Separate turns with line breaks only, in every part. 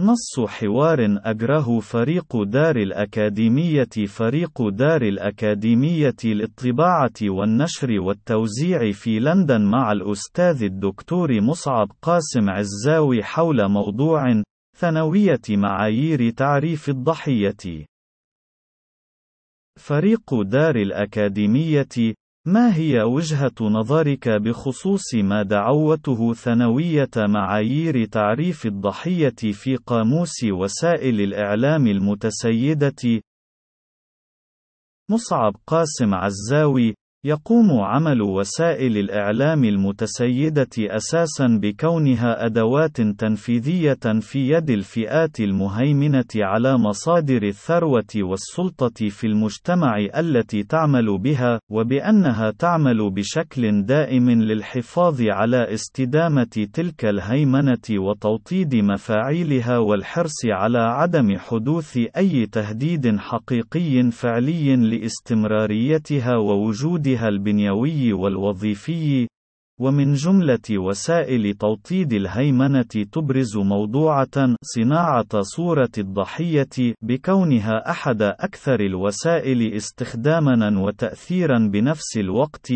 نص حوار أجره فريق دار الأكاديمية فريق دار الأكاديمية للطباعة والنشر والتوزيع في لندن مع الأستاذ الدكتور مصعب قاسم عزاوي حول موضوع ثانوية معايير تعريف الضحية. فريق دار الأكاديمية ما هي وجهة نظرك بخصوص ما دعوته ثانوية معايير تعريف الضحية في قاموس وسائل الإعلام المتسيدة؟ مصعب قاسم عزاوي يقوم عمل وسائل الإعلام المتسيدة أساسًا بكونها أدوات تنفيذية في يد الفئات المهيمنة على مصادر الثروة والسلطة في المجتمع التي تعمل بها، وبأنها تعمل بشكل دائم للحفاظ على استدامة تلك الهيمنة وتوطيد مفاعيلها والحرص على عدم حدوث أي تهديد حقيقي فعلي لاستمراريتها ووجود جهدها البنيوي والوظيفي ومن جملة وسائل توطيد الهيمنة تبرز موضوعة صناعة صورة الضحية بكونها أحد أكثر الوسائل استخدامًا وتأثيرًا بنفس الوقت،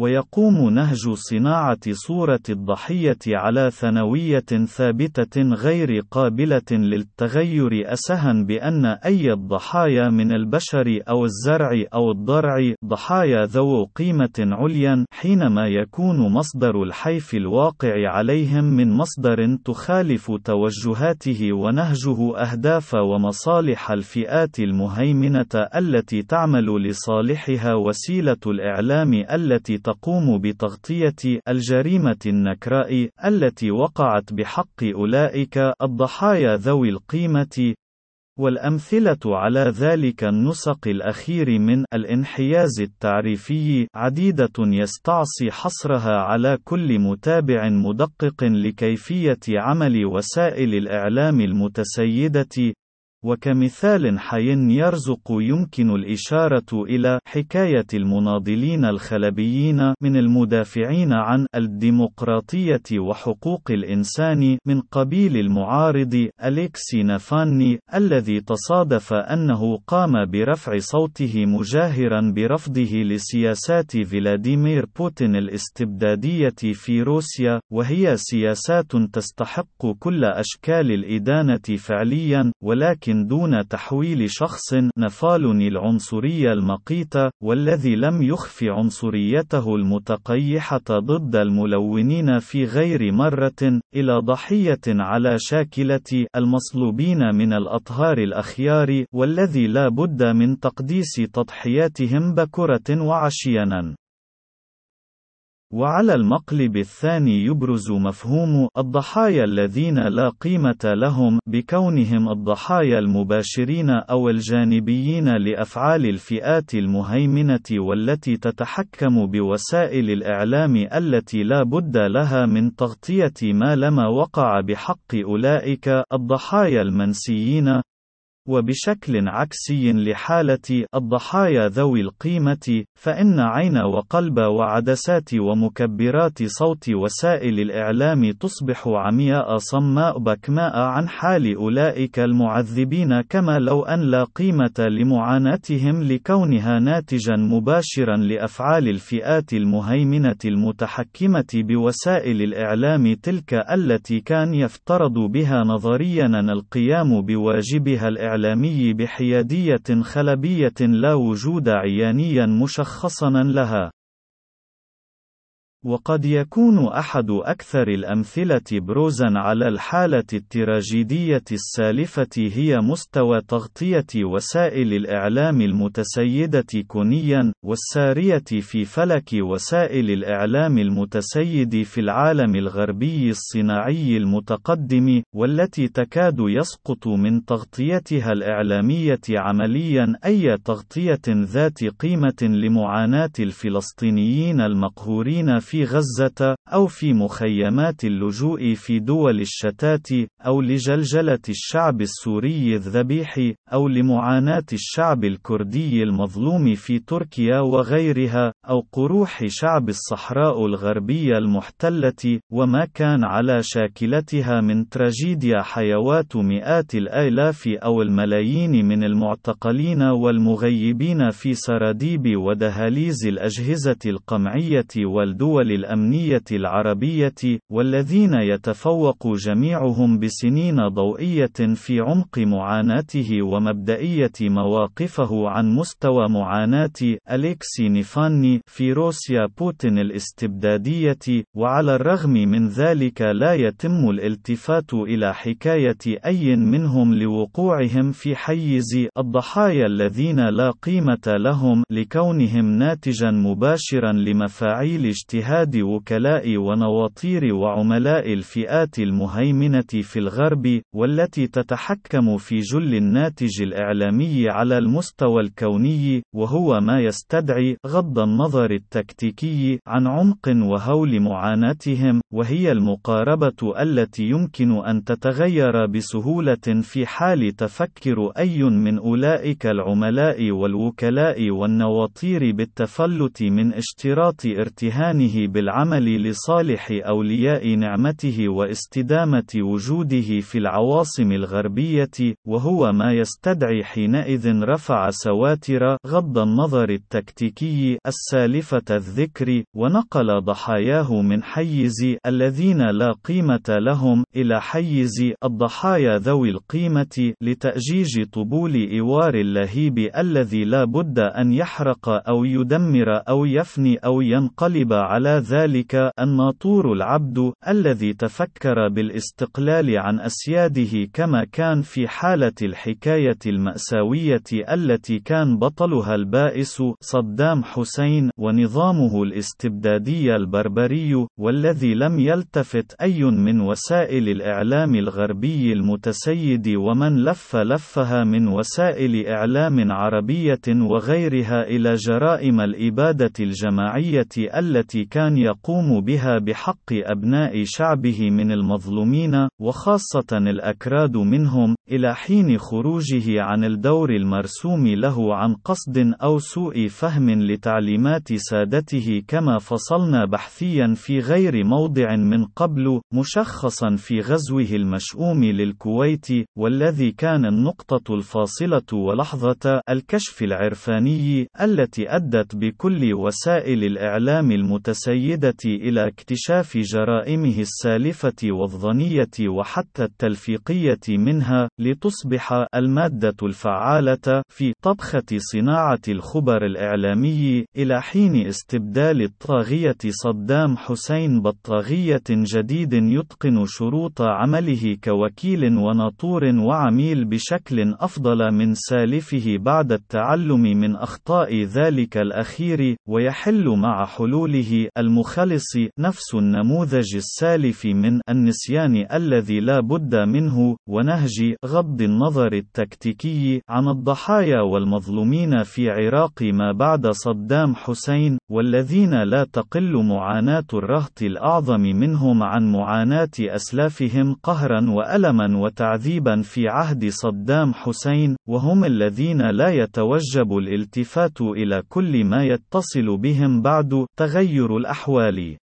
ويقوم نهج صناعة صورة الضحية على ثانوية ثابتة غير قابلة للتغير أسها بأن أي الضحايا من البشر أو الزرع أو الضرع ضحايا ذو قيمة عليا حينما يكون مصدر الحيف الواقع عليهم من مصدر تخالف توجهاته ونهجه أهداف ومصالح الفئات المهيمنة التي تعمل لصالحها وسيلة الإعلام التي تقوم بتغطية الجريمة النكراء التي وقعت بحق أولئك الضحايا ذوي القيمة والأمثلة على ذلك النسق الأخير من الانحياز التعريفي عديدة يستعصي حصرها على كل متابع مدقق لكيفية عمل وسائل الإعلام المتسيدة. وكمثال حي يرزق يمكن الإشارة إلى حكاية المناضلين الخلبيين من المدافعين عن الديمقراطية وحقوق الإنسان من قبيل المعارض أليكسي نافاني الذي تصادف أنه قام برفع صوته مجاهرا برفضه لسياسات فلاديمير بوتين الاستبدادية في روسيا وهي سياسات تستحق كل أشكال الإدانة فعليا ولكن لكن دون تحويل شخص نفالني العنصرية المقيتة والذي لم يخف عنصريته المتقيحة ضد الملونين في غير مرة إلى ضحية على شاكلة المصلوبين من الأطهار الأخيار والذي لا بد من تقديس تضحياتهم بكرة وعشينا وعلى المقلب الثاني يبرز مفهوم الضحايا الذين لا قيمة لهم بكونهم الضحايا المباشرين أو الجانبيين لأفعال الفئات المهيمنة والتي تتحكم بوسائل الإعلام التي لا بد لها من تغطية ما لما وقع بحق أولئك الضحايا المنسيين وبشكل عكسي لحالة الضحايا ذوي القيمة، فإن عين وقلب وعدسات ومكبرات صوت وسائل الإعلام تصبح عمياء صماء بكماء عن حال أولئك المعذبين كما لو أن لا قيمة لمعاناتهم لكونها ناتجا مباشرا لأفعال الفئات المهيمنة المتحكمة بوسائل الإعلام تلك التي كان يفترض بها نظريا القيام بواجبها الإعلام. الإعلامي بحيادية خلبية لا وجود عيانيا مشخصا لها. وقد يكون أحد أكثر الأمثلة بروزًا على الحالة التراجيدية السالفة هي مستوى تغطية وسائل الإعلام المتسيدة كونيًا، والسارية في فلك وسائل الإعلام المتسيد في العالم الغربي الصناعي المتقدم، والتي تكاد يسقط من تغطيتها الإعلامية عمليًا أي تغطية ذات قيمة لمعاناة الفلسطينيين المقهورين في غزة، أو في مخيمات اللجوء في دول الشتات، أو لجلجلة الشعب السوري الذبيح، أو لمعاناة الشعب الكردي المظلوم في تركيا وغيرها، أو قروح شعب الصحراء الغربية المحتلة، وما كان على شاكلتها من تراجيديا حيوات مئات الآلاف أو الملايين من المعتقلين والمغيبين في سراديب ودهاليز الأجهزة القمعية والدول الأمنية العربية، والذين يتفوق جميعهم بسنين ضوئية في عمق معاناته ومبدئية مواقفه عن مستوى معاناة أليكسي نيفاني في روسيا بوتين الاستبدادية، وعلى الرغم من ذلك لا يتم الالتفات إلى حكاية أي منهم لوقوعهم في حيز الضحايا الذين لا قيمة لهم لكونهم ناتجا مباشرا لمفاعيل اجتهاد وكلاء ونواطير وعملاء الفئات المهيمنة في الغرب، والتي تتحكم في جل الناتج الإعلامي على المستوى الكوني، وهو ما يستدعي غض النظر التكتيكي عن عمق وهول معاناتهم، وهي المقاربة التي يمكن أن تتغير بسهولة في حال تفكر أي من أولئك العملاء والوكلاء والنواطير بالتفلت من اشتراط ارتهانه بالعمل لصالح أولياء نعمته واستدامة وجوده في العواصم الغربية، وهو ما يستدعي حينئذ رفع سواتر غض النظر التكتيكي السالفة الذكر، ونقل ضحاياه من حيز الذين لا قيمة لهم إلى حيز الضحايا ذوي القيمة لتأجيج طبول إيوار اللهيب الذي لا بد أن يحرق أو يدمر أو يفني أو ينقلب على ذلك الناطور العبد الذي تفكر بالاستقلال عن أسياده كما كان في حالة الحكاية المأساوية التي كان بطلها البائس صدام حسين ونظامه الاستبدادي البربري والذي لم يلتفت أي من وسائل الإعلام الغربي المتسيد ومن لف لفها من وسائل إعلام عربية وغيرها إلى جرائم الإبادة الجماعية التي كان يقوم بها بحق أبناء شعبه من المظلومين، وخاصة الأكراد منهم، إلى حين خروجه عن الدور المرسوم له عن قصد أو سوء فهم لتعليمات سادته كما فصلنا بحثيا في غير موضع من قبل، مشخصا في غزوه المشؤوم للكويت، والذي كان النقطة الفاصلة ولحظة الكشف العرفاني التي أدت بكل وسائل الإعلام المتسيدة إلى اكتشاف جرائمه السالفة والظنية وحتى التلفيقية منها، لتصبح المادة الفعالة في طبخة صناعة الخبر الإعلامي، إلى حين استبدال الطاغية صدام حسين بطاغية جديد يتقن شروط عمله كوكيل وناطور وعميل بشكل أفضل من سالفه بعد التعلم من أخطاء ذلك الأخير، ويحل مع حلوله المخلص نفس النموذج السالف من النسيان الذي لا بد منه، ونهج غض النظر التكتيكي عن الضحايا والمظلومين في عراق ما بعد صدام حسين، والذين لا تقل معاناة الرهط الأعظم منهم عن معاناة أسلافهم قهرا وألما وتعذيبا في عهد صدام حسين، وهم الذين لا يتوجب الالتفات إلى كل ما يتصل بهم بعد تغير الأحوال.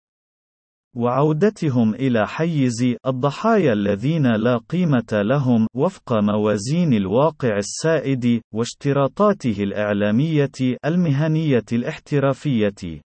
وعودتهم إلى حيز الضحايا الذين لا قيمة لهم وفق موازين الواقع السائد واشتراطاته الإعلامية المهنية الاحترافية.